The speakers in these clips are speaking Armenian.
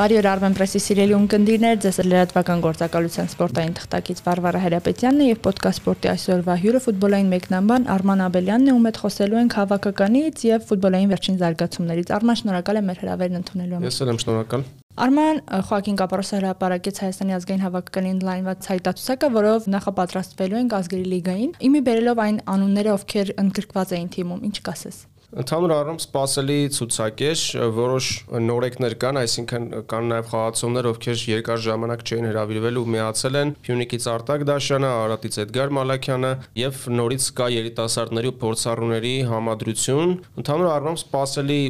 Բարի օր Armen Press-ի սիրելի ունկնդիրներ, ձեզ լրատվական գործակալության սպորտային թղթակից Վարվարա Հրապետյանն է եւ ոդկաստ սպորտի այսօրվա հյուրը ֆուտբոլային մեկնաբան Արման Աբելյանն է, ում հետ խոսելու ենք հավաքականից եւ ֆուտբոլային վերջին զարգացումներից։ Արման, շնորհակալ եմ մեր հրավերն ընդունելու համար։ Ես եմ շնորհակալ։ Արման Խոակին Կապարոսը հրապարակեց Հայաստանի ազգային հավաքականի ընդլայնված ցայտացուցակը, որով նախապատրաստվելու են ազգերի լիգային։ Իմի բերելով այն անունները, ովքեր ընդգրկված էին թիմում, ինչ կասես։ Ընդհանուր առում սпасելի ցուցակեր, որոշ նորեկներ կան, այսինքն կան նաև խաղացողներ, ովքեր երկար ժամանակ չեն հրավիրվել ու միացել են Փյունիկից Արտակ Դաշյանը, Արարատից Էդգար Մալաքյանը եւ նորից կա երիտասարդների ու փորձառուների համադրություն։ Ընդհանուր առում սпасելի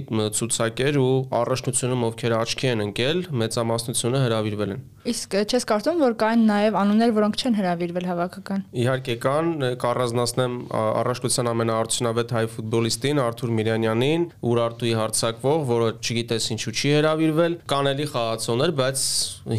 ցուցակեր ու առաջնությունում ովքեր աչքի են ընկել, մեծամասնությունը հրավիրվել են։ Իսկ չես կարծում, որ կան նաև անուններ, որոնք չեն հրավիրվել հավաքական։ Իհարկե կան, կառանձնացնեմ առաջնության ամենաարդյունավետ հայ ֆուտբոլիստին Արթուր Միրյանյանին, Ուրարտուի հարցակվող, որը չգիտես ինչու չի հրավիրվել, կանելի խաղացողներ, բայց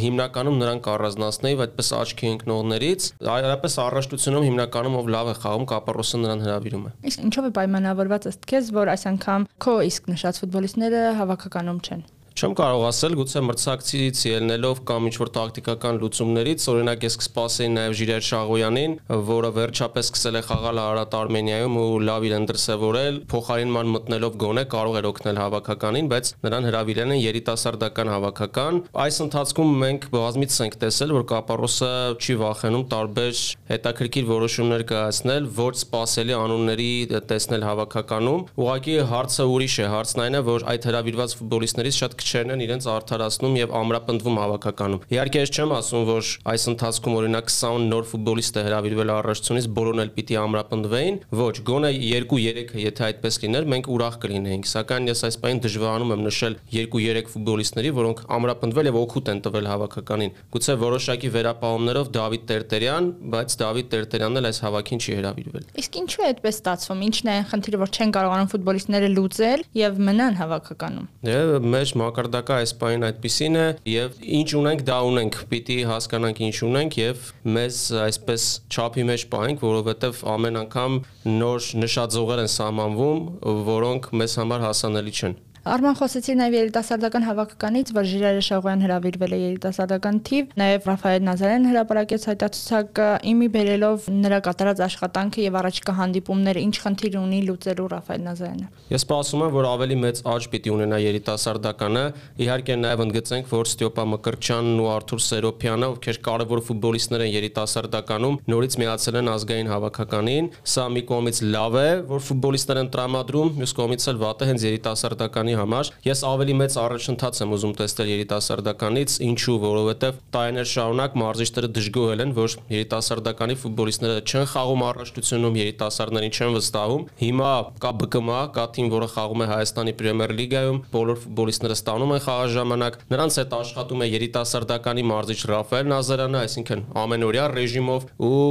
հիմնականում նրանք կառանձնացնեի այդպես աչքի ընկնողներից, այլապես առաջնությունում հիմնականում ով լավ է խաղում, Կապարոսը նրան հրավիրում է։ Իսկ ինչով է պայմանավորված ըստ քեզ, որ այս անգամ քո իսկ նշած ֆուտբոլիստները հավաքականում չեն։ Չեմ կարող ասել, գուցե մրցակցից ելնելով կամ ինչ-որ տակտիկական լուծումներից, օրինակ ես կսպասեի նաև Ժիրեր Շաղոյանին, որը վերջապես սկսել է խաղալ Արարատ Արմենիայում ու լավ իր ընդրսևորել, փոխարինման մտնելով գոնե կարող էր օգնել հավաքականին, բայց նրան հրավիրել են երիտասարդական հավաքական։ Այս ընթացքում մենք բազմից ենք տեսել, որ Կապարոսը չի վախենում տարբեր հետաքրքիր որոշումներ կայացնել, ոչ սпасելի անունների տեսնել հավաքականում։ Ուղղակի հարցը ուրիշ է, հարցն այն է, որ այդ հրավիրված ֆուտբոլիստներից շատ քիչ քչերն են իրենց արդարացնում եւ ամրապնդվում հավաքականում։ Իհարկե ես չեմ ասում, որ այս ընթացքում օրինակ 20 նոր ֆուտբոլիստ է հրավիրվել առաջությունից, բոլորն էլ պիտի ամրապնդվեին։ Ոչ, գոնե 2-3-ը եթե այդպես լիներ, մենք ուրախ կլինեինք, սակայն ես այս պայն դժվարանում եմ նշել 2-3 ֆուտբոլիստների, որոնք ամրապնդվել եւ օգուտ են տվել հավաքականին։ Գուցե որոշակի վերապահումներով Դավիթ Տերտերյան, բայց Դավիթ Տերտերյանն էլ այս հավաքին չի հրավիրվել։ Իսկ ինչու է այդպես ստացվում։ Ինչն է խնդիրը, որ չեն կարողանում ֆուտբոլիստները լուծել եւ մնան հավաքականում։ Դե մեր մակարդակը այս պայն այդպեսին է եւ ինչ ունենք դա ունենք պիտի հասկանանք ինչ ունենք եւ մեզ այսպես չափի մեջ պահենք որովհետեւ ամեն անգամ նոր նշաձողեր են սահմանվում որոնք մեզ համար հասանելի չեն Արման խոսեցիր նաև երիտասարդական հավաքականից, որ Ժիրայր Շաղոյան հրավիրվել է երիտասարդական թիվ, նաև Ռաֆայել Նազարեն հրապարակեց հայտարարցակը իմի բերելով նրա կատարած աշխատանքը եւ առաջիկա հանդիպումները, ինչ խնդիր ունի լուծելու Ռաֆայել Նազարյանը։ Ես սպասում եմ, որ ավելի մեծ աճ պիտի ունենա երիտասարդականը։ Իհարկե նաև ընդգծենք, որ Ստյոպա Մկրչյանն ու Արթուր Սերոփյանը, ովքեր կարևոր ֆուտբոլիստներ են երիտասարդականում, նորից միացել են ազգային հավաքականին։ Սա մի կողմից լավ է, որ ֆուտբոլիստներ են տրամադրում, մյուս կողմից էլ վատ է հենց երիտասարդականի երիտասարդականի համար։ Ես ավելի մեծ առաջընթաց եմ ուզում տեսնել երիտասարդականից, ինչու, որովհետև տարիներ շարունակ մարզիչները դժգոհել են, որ երիտասարդականի ֆուտբոլիստները չեն խաղում առաջնությունում, երիտասարդներին չեն վստահում։ Հիմա կա ԲԿՄ, կա թիմ, որը խաղում է Հայաստանի Պրեմիեր լիգայում, բոլոր ֆուտբոլիստները ստանում են խաղաժամանակ։ Նրանց հետ աշխատում է երիտասարդականի մարզիչ Ռաֆայել Նազարյանը, այսինքն ամենօրյա ռեժիմով ու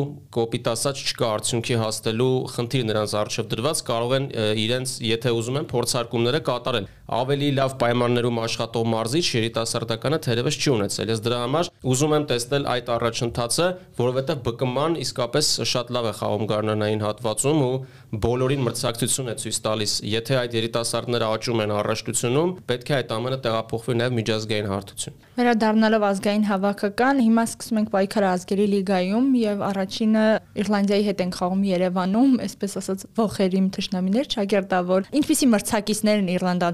կոպիտ ասած չկա արդյունքի հասնելու խնդիր նրանց արժև դրված, կարող են իրենց, եթե ուզում են, փորձարկումները կատարել ավելի լավ պայմաններում աշխատող մարզիչ երիտասարդականը թերևս չի ունեցել։ Ես դրա համար ուզում եմ տեսնել այդ առաջընթացը, որովհետև ԲԿՄ-ն իսկապես շատ լավ է խաղում գարնանային հատվածում ու բոլորին մրցակցություն է ցույց տալիս։ Եթե այդ երիտասարդները աճում են առաջնությունում, պետք է այդ ամենը տեղափոխվի նաև միջազգային հարթություն։ Վերադառնալով ազգային հավաքական, հիմա սկսում ենք պայքարը ազգերի լիգայում եւ առաջինը Իռլանդիայի հետ են խաղում Երևանում, այսպես ասած ողերի թշնամիներ ճագերտավոր։ Ինչպիսի մրցակիցներ են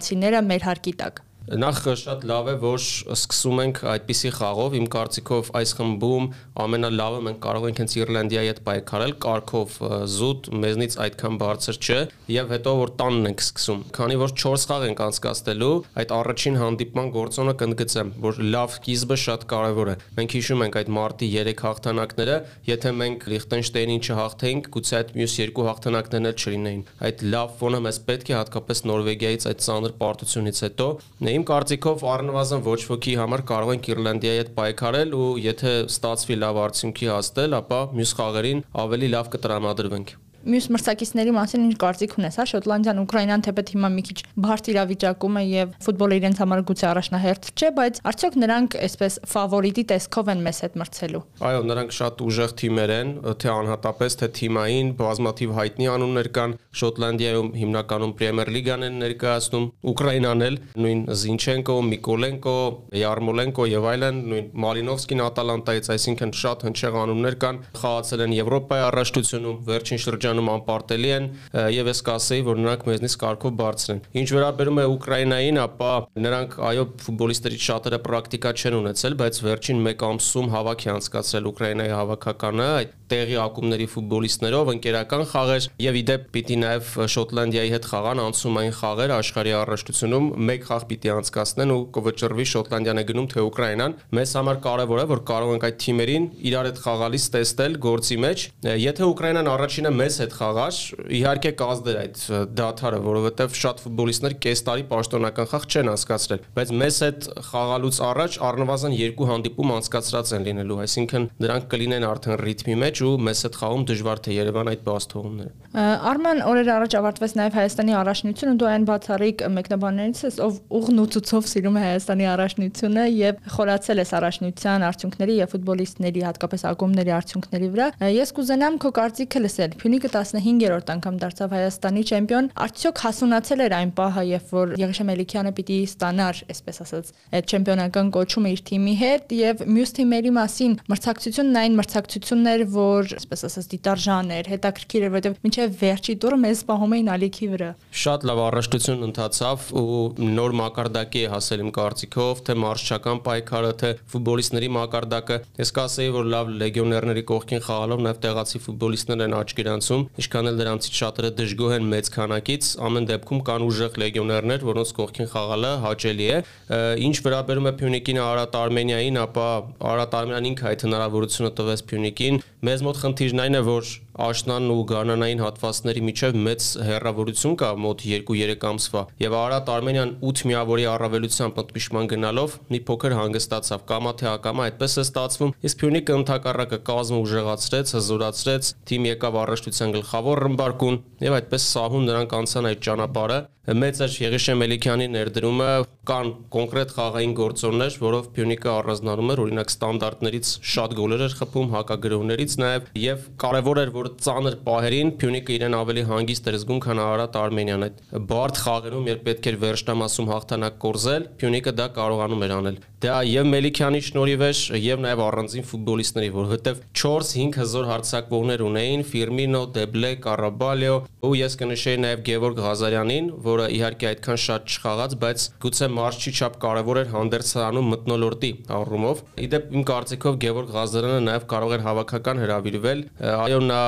իռլանդացիները մեր հարկի տակ։ Նախ շատ լավ է, որ սկսում ենք այդպիսի խաղով։ Իմ կարծիքով այս խմբում ամենալավը մենք կարող ենք հենց Իռլանդիայի հետ պայքարել, կարգով զուտ, մեզնից այդքան բարձր չէ, եւ հետո որ տանն ենք սկսում։ Քանի որ 4 խաղ ենք անցկացնելու, այդ առաջին հանդիպման գործոնը կընդգծեմ, որ լավ սկիզբը շատ կարեւոր է։ Մենք հիշում ենք այդ մարտի 3 հաղթանակները, եթե մենք Լիխտենշտեյնին չհաղթեինք, գուցե այդ մյուս երկու հաղթանակներն էլ չլինեին։ Այդ լավ ֆոնը մեզ պետք է հատկապես Նորվեգիայից այդ ծանր պարտությունից հետո Իմ կարծիքով առնվազն ոչ ոքի համար կարող ենք Իռլանդիայի հետ պայքարել ու եթե ստացվի լավ արդյունքի հասնել, ապա մյուս խաղերին ավելի լավ կտրամադրվենք մյուս մրցակիցների մասին ինչ կարծիք ունես, հա, Շոտլանդիան, Ուկրաինան թեպետ հիմա մի քիչ բարդ իրավիճակում է եւ ֆուտբոլը իրենց համար գուցե առաջնահերթ չէ, բայց արդյոք նրանք այսպես ֆավորիտի տեսքով են մեզ հետ մրցելու։ Այո, նրանք շատ ուժեղ թիմեր են, թե անհատապես, թե թիմային, բազմաթիվ հայտնի անուններ կան, Շոտլանդիայում հիմնականում Պրեմիեր լիգան են ներկայացնում, Ուկրաինան էլ նույն Զինչենկո, Միկոլենկո, Յարմոլենկո եւ այլն, նույն Մալինովսկին Ատալանտայից, այսինքն շատ հնչեղ անուններ կան, խաղացել են Եվրոպայի առաջնությունում, վերջին շրջանում անպարտելի են եւ ես կասեի, որ նրանք մեզնից կարգով բարձր են։ Ինչ վերաբերում է Ուկրաինային, ապա նրանք այո ֆուտբոլիստերից շատերը պրակտիկա չեն ունեցել, բայց վերջին 1 ամսում հավաք է անցկացրել Ուկրաինայի հավաքականը այդ տեղի ակումբների ֆուտբոլիստներով ընկերական խաղեր եւ իդեպ պիտի նաեւ Շոտլանդիայի հետ խաղան անցումային խաղեր աշխարհի առաջնությունում մեկ խաղ պիտի անցկացնեն ու կվճռվի Շոտլանդիան է գնում թե Ուկրաինան մեզ համար կարեւոր է որ կարող ենք այդ թիմերին իրար հետ խաղալիս տեսնել գործի մեջ եթե Ուկրաինան առաջինը մեզ հետ խաղար իհարկե կազդեր այդ դաթարը որովհետեւ շատ ֆուտբոլիստներ կես տարի պաշտոնական խաղ չեն անցկացրել բայց մեզ հետ խաղալուց առաջ առնվազն երկու հանդիպում անցկացրած են լինելու այսինքն դրանք կլինեն արդեն ռիթմի մեջ ու մեզ հետ խաղում դժվար թե Երևան այդ բաց թողումները։ Արման օրեր առաջ ավարտվեց նաև Հայաստանի առաջնությունը, դու այն բացառիկ մեկնաբաններից ես, ով ուղն ու ցուցով սիրում է Հայաստանի առաջնությունը եւ խորացել ես առաջնության արդյունքների եւ ֆուտբոլիստների, հատկապես ակումբների արդյունքների վրա։ Ես կուզենամ քո կարծիքը լսել։ Փյունիկը 15-րդ անգամ դարձավ Հայաստանի չեմպիոն։ Արդյոք հասունացել էր այն պահը, երբ որ Եղիշե Մելիքյանը պիտի ստանար, այսպես ասած, այդ չեմպիոնական կոչումը իր թիմի հետ եւ մյուս թիմերի մասին մրցակցությունն այն մրցակցությունն էր, որ, այսպես ասած, դիտարժան էր, հետաքրքիր էր, որովհետեւ մինչեւ վերջի տուրը մեզ պահում էին ալիքի վրա։ Շատ լավ առաջնություն ընթացավ ու նոր մակարդակի է հասել իմ կարծիքով, թե մարշչական պայքարը, թե ֆուտբոլիստների մակարդակը։ Ես կասեի, որ լավ լեգիոներների կողքին խաղալով նաև տեղացի ֆուտբոլիստներ են աչքերանցում, ինչքան էլ դրանցից շատերը դժգոհ են մեծ քանակից, ամեն դեպքում կան ուժեղ լեգիոներներ, որոնց կողքին խաղալը հաճելի է։ Ինչ վերաբերում է Փյունիկին Արարատ Արմենիային, ապա Արարատ Արմենիան ինքը այդ հնարավորությունը տվեց Փյունիկին։ Մեզ մոտ խնդիրն այն է, որ աշնանն ու գարնանային հատվածների միջև մեծ հեռավորություն կա մոտ 2-3 ամսվա եւ Արարատ Արմենիան 8 միավորի առավելությամբ ընդմիջման գնալով մի փոքր հանգստացավ կամա թե ակամա այդպես է ստացվում իսկ Փյունիկը ընդհակառակը կազմը ուժեղացրեց հզորացրեց թիմ եկավ առաջնության գլխավոր ռմբարկուն եւ այդպես սահուն նրանք անցան այդ ճանապարհը մեծ էր Եղիշե Մելիքյանի ներդրումը կան կոնկրետ խաղային գործոններ, որով Փյունիկը առանձնանում էր օրինակ ստանդարտներից շատ գոլեր էր խփում հակագրողներից նաև եւ կարեւոր էր որ ծանր պահերին Փյունիկը իրեն ավելի հանգիստ էր զգում քան Արարատ Արմենիան այդ բարդ խաղերում երբ պետք էր վերջնամասում հաղթանակ կորզել Փյունիկը դա կարողանում էր անել դա եւ Մելիքյանի շնորհիվ էր եւ նաեւ առանձին ֆուտբոլիստների որովհետեւ 4-5 հզոր հարցակվողներ ունեին Ֆիրմինո, Դեբլե, Կարաբալիո ու ես կնշեի նաեւ Գևորգ Ղազարյանին որը իհարկե այդքան շատ չխաղաց, բայց գուցե մարշչի չափ կարևոր էր հանդերձանում մտնոլորտի առումով։ Իդեպ իմ կարծիքով Գևորգ Ղազարյանը նաև կարող էր հավաքական հրավիրվել։ Այո, նա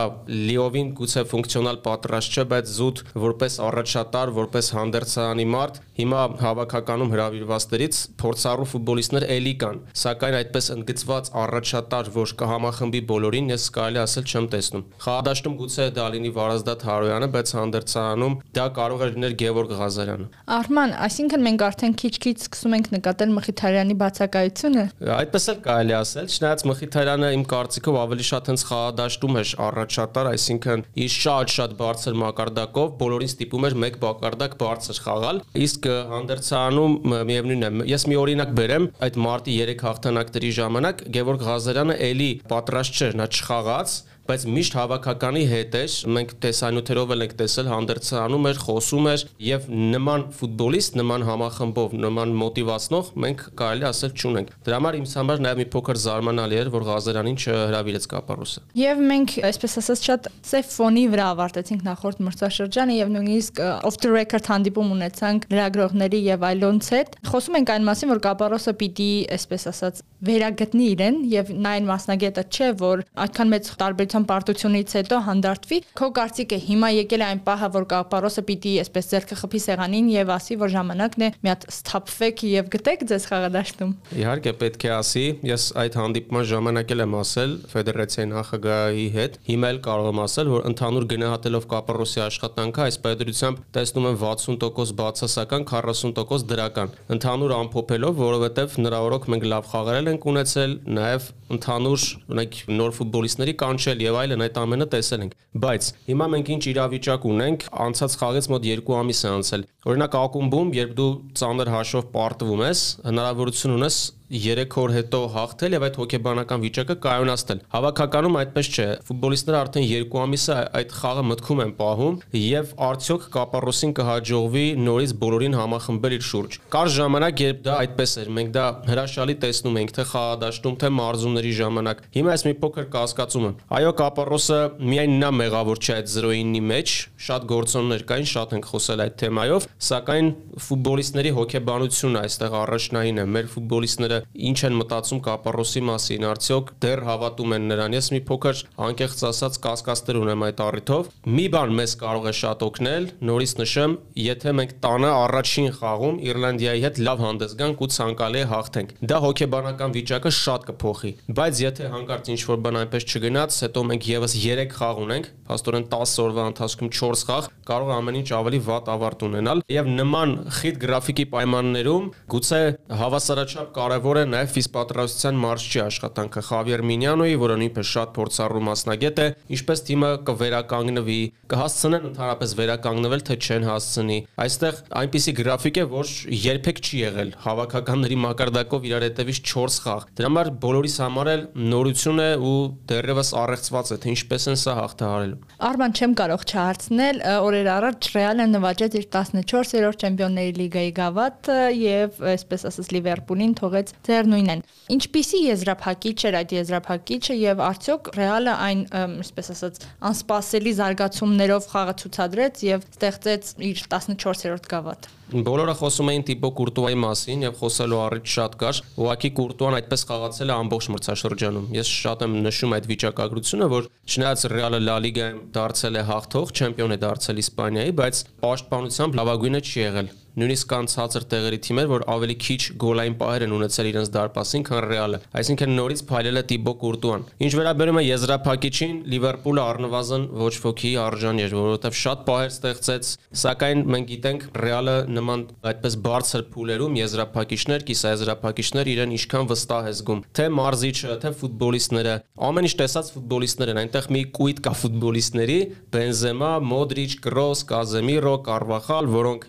լիովին գուցե ֆունկցիոնալ պատրաստ չէ, բայց զուտ որպես առաջատար, որպես հանդերձանի մարդ հիմա հավաքականում հրավիրվածներից փորձառու ֆուտբոլիստներ էլի կան, սակայն այդպես ընդգծված առաջատար, որ կհամախմբի բոլորին, ես կարելի ասել չեմ տեսնում։ Խաղադաշտում գուցե դա լինի Վարազդատ Հարոյանը, բայց հանդերձանում դա կարող է լինել Գևորգ Գևորգ Ղազարյանը։ Արման, այսինքն մենք արդեն քիչ-քիչ սկսում ենք նկատել Մխիթարյանի բացակայությունը։ Այդպես էլ կարելի ասել, չնայած Մխիթարյանը իմ կարծիքով ավելի շատ հենց խաղադաշտում էր առաջատար, այսինքն իր շատ-շատ բարձր մակարդակով բոլորին ստիպում էր մեկ մակարդակ բարձր խաղալ, իսկ հանդերձանում միևնույնն է։ Ես մի օրինակ բերեմ, այդ մարտի 3 հաղթանակների ժամանակ Գևորգ Ղազարյանը էլի պատրաստ չէր, նա չխաղաց, բայց միշտ հավաքականի հետ էր մենք տեսանյութերով էլ ենք տեսել հանդերձանում էր խոսում էր եւ նման ֆուտբոլիստ նման համախմբով նման մոտիվացնող մենք կարելի ասել չունենք դրա համար իմ համար նաեւ մի փոքր զարմանալի էր որ Ղազարյանին չհրավիրեց Կապարոսը եւ մենք այսպես ասած շատ սեֆ ֆոնի վրա ավարտեցինք նախորդ մրցաշրջանը եւ նույնիսկ off the record հանդիպում ունեցանք լրագրողների եւ այլոնց հետ խոսում ենք այն մասին որ Կապարոսը պիտի այսպես ասած վերագտնի իրեն եւ նա այն մասնագետը չէ որ այդքան մեծ տարբերություն անգամ պարտությունից հետո հանդարտվի։ Քո կարծիքը հիմա եկել է այն պահը, որ Կապարոսը պիտի այսպես ձերքը խփի սեղանին եւ ասի, որ ժամանակն է մի հատ սթափվեք եւ գտեք ձեզ խաղադաշտում։ Իհարկե պետք է ասի, ես այդ հանդիպման ժամանակ եմ ասել ֆեդերացիայի նախագահի հետ, հիմա էլ կարող եմ ասել, որ ընդհանուր գնահատելով Կապարոսի աշխատանքը այս պետրությամբ տեսնում եմ 60% բացասական, 40% դրական։ Ընդհանուր ամփոփելով, որովհետեւ նրա օրոք մենք լավ խաղերել ենք ունեցել, նաեւ ընդհանուր ունենք նոր ֆուտբոլիստների կանչել եւ այլն այդ ամենը տեսել ենք բայց հիմա մենք ինչ իրավիճակ ունենք անցած խաղից մոտ 2 ամիս է անցել օրինակ ակումբում երբ դու ծանր հաշվով պարտվում ես հնարավորություն ունես 3 օր հետո հաղթել եւ այդ հոգեբանական վիճակը կայունացնել։ Հավաքականում այդպես չէ։ Ֆուտբոլիստները արդեն 2 ամիս է այդ խաղը մտքում են պահում եւ արդյոք Կապարոսին կհաջողվի նորից բոլորին համախմբել իր շուրջ։ Կար ժամանակ, երբ դա այդպես էր։ Մենք դա հրաշալի տեսնում ենք թե խաղադաշտում, թե մարզումների ժամանակ։ Հիմա այս մի փոքր կասկածում եմ։ Այո, Կապարոսը միայն նա մեղավոր չէ այդ 0-9-ի մեջ, շատ գործոններ կային, շատ ենք խոսել այդ թեմայով, սակայն ֆուտբոլիստների հոգեբանությունը այստեղ առաջնային է։ Մեր ֆուտբոլիստները ինչ են մտածում Կապարոսի մասին, արդյոք դեռ հավատում են նրան։ Ես մի փոքր անկեղծ ասած կասկածներ ունեմ այդ առիթով։ Մի բան մեզ կարող է շատ օգնել, նորից նշեմ, եթե մենք տանը առաջին խաղում Իռլանդիայի հետ լավ հանդես գանք ու ցանկալի է հաղթենք։ Դա հոգեբանական վիճակը շատ կփոխի։ Բայց եթե հանկարծ ինչ որ բան այնպես չգնաց, հետո մենք եւս 3 խաղ ունենք, փաստորեն 10 օրվա ընթացքում 4 խաղ, կարող ամեն ինչ ավելի վատ ավարտ ունենալ եւ նման խիտ գրաֆիկի պայմաններում գուցե հավասարաչափ կարեւոր է նաեւ ֆիզպատրաստության մարշչի աշխատանքը Խավիեր Մինյանոյի, որը նույնպես շատ փորձառու մասնագետ է, ինչպես թիմը կվերականգնվի, կհասցնեն ընդհանրապես վերականգնվել, թե չեն հասցնի։ Այստեղ այնպիսի գրաֆիկ է, որ երբեք չի եղել հավաքականների մակարդակով իրար հետևից 4 խաղ։ Դրա համար բոլորիս համար էլ նորություն է ու դեռևս առեղծված է, թե ինչպես են սա հաղթահարելու։ Արման չեմ կարող չհարցնել, օրեր առաջ Ռեալը նվաճեց իր 14-րդ Չեմպիոնների լիգայի գավաթը եւ այսպես ասած Լիվերպուլին թողեց ձեռնույնեն։ Ինչպիսի եզրափակիչ էր այդ եզրափակիչը եւ արդյոք Ռեալը այն այսպես ասած անսպասելի զարգացումներով խաղը ցուցադրեց եւ ստեղծեց իր 14-րդ գավաթը։ Բոլորը խոսում էին Տիբո Կուրտուայի մասին եւ խոսելու առիթ շատ կար։ Ուղղակի Կուրտուան այդպես խաղացել է ամբողջ մրցաշրջանում։ Ես շատ եմ նշում այդ վիճակագրությունը, որ չնայած Ռեալը Լա Լիգայում դարձել է հաղթող, չեմպիոն է դարձել Իսպանիայի, բայց պաշտպանությամբ լավագույնը չի եղել նույնիսկ կան ցածր տեղերի թիմեր, որ ավելի քիչ գոլային պահեր են ունեցել իրենց դարպասին, քան Ռեալը։ Այսինքն նորից փայլել է Տիբո Կուրտուան։ Ինչ վերաբերում է եզրափակիչին, Լիվերպուլը առնվազն ոչ ոքի արժան էր, որովհետև շատ պահեր ստեղծեց, սակայն մենք գիտենք Ռեալը նման այդպես բարձր փուլերում եզրափակիչներ, կիսաեզրափակիչներ իրեն ինչքան վստահ է զգում։ Թե մարզիչը, թե ֆուտբոլիստները, ամեն ինչ տեսած ֆուտբոլիստներ են, այնտեղ մի կույտ կա ֆուտբոլիստների, Բենզեմա, Մոդրիչ, Կրոս, Կազեմիրո, Կարվախալ, որոնք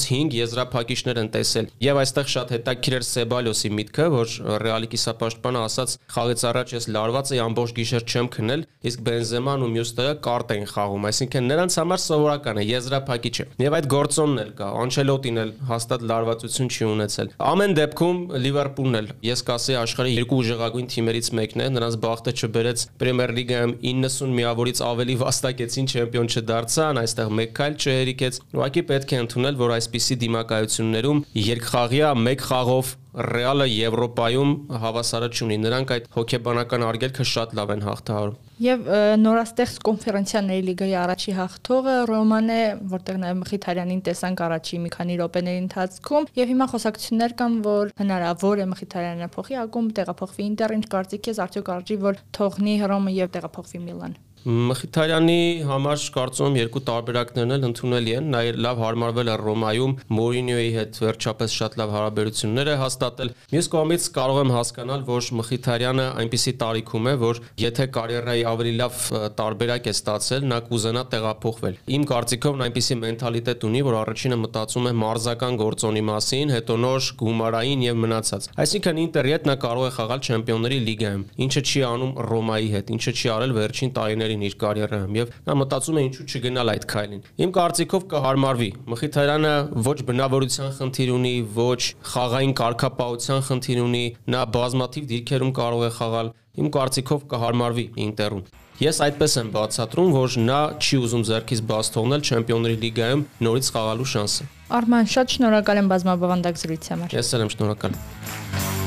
3-4 4-5 եզրափակիչներ են տեսել։ Եվ այստեղ շատ հետաքրքիր էր Սեբալյոսի միտքը, որ Ռեալի կիսապաշտպանը ասաց խաղից առաջ ես լարված էի ամբողջ գիշեր չեմ քնել, իսկ Բենզեման ու մյուս տեղը կարտ էին խաղում, այսինքն նրանց համար սովորական է եզրափակիչ է։ Եվ այդ գործոնն էլ կա, Անչելոտին էլ հաստատ լարվածություն չի ունեցել։ Ամեն դեպքում Լիվերպուլն էլ ես կասեի աշխարհի երկու ուժեղագույն թիմերից մեկն է, նրանց բախտը չբերեց Պրեմիեր լիգայում 90 միավորից ավելի վաստակեցին չեմպիոն չդարձան, այստեղ մեկ քայլ չհերիկեց։ Ուղղակի պետք է ընդունել, որ այսպիսի դիմակայություններում երկխաղյա մեկ խաղով Ռեալը Եվրոպայում հավասարը չունի։ Նրանք այդ հոգեբանական արգելքը շատ լավ են հաղթահարում։ Եվ նորաստեղծ կոնֆերանսիաների լիգայի առաջի հաղթողը Ռոման է, որտեղ նաև Մխիթարյանին տեսանք առաջի մի քանի րոպեների ընթացքում, եւ հիմա խոսակցություններ կան, որ հնարավոր է Մխիթարյանը փոխի ակում, տեղափոխվի Ինտեր, ինչ կարծիք ես, արդյոք արժի որ թողնի Ռոմը եւ տեղափոխվի Միլան։ Մխիթարյանի համար կարծում երկու տարբերակներն էլ ընդունելի են։ Նա լավ հարմարվել է Ռոմայում, Մորինյոյի հետ վերջապես շատ լավ հարաբերություններ է հաստատել։ Մյուս կողմից կարող եմ հասկանալ, որ Մխիթարյանը այնպիսի տարիքում է, որ եթե կարիերայի ավելի լավ տարբերակ է ստացել, նա կուզենա տեղափոխվել։ Իմ կարծիքով նա այնպիսի մենթալիտետ ունի, որ առաջինը մտածում է մարզական գործոնի մասին, հետո նոր գումարային եւ մնացած։ Այսինքն Ինտերի հետ նա կարող է խաղալ Չեմպիոնների լիգայում, ինչը չի անում Ռոմայի հետ, ինչը չի արել վերջին տարիների տարիներին իր կարիերայում եւ նա մտածում է ինչու չգնալ այդ քայլին։ Իմ կարծիքով կհարմարվի։ Մխիթարյանը ոչ բնավորության խնդիր ունի, ոչ խաղային կարգապահության խնդիր ունի, նա բազմաթիվ դիրքերում կարող է խաղալ։ Իմ կարծիքով կհարմարվի Ինտերում։ Ես այդպես եմ բացատրում, որ նա չի ուզում ձեռքից բաց թողնել Չեմպիոնների լիգայում նորից խաղալու շանսը։ Արման, շատ շնորհակալ եմ բազմաբավանդակ զրույցի համար։ Ես էլ եմ շնորհակալ։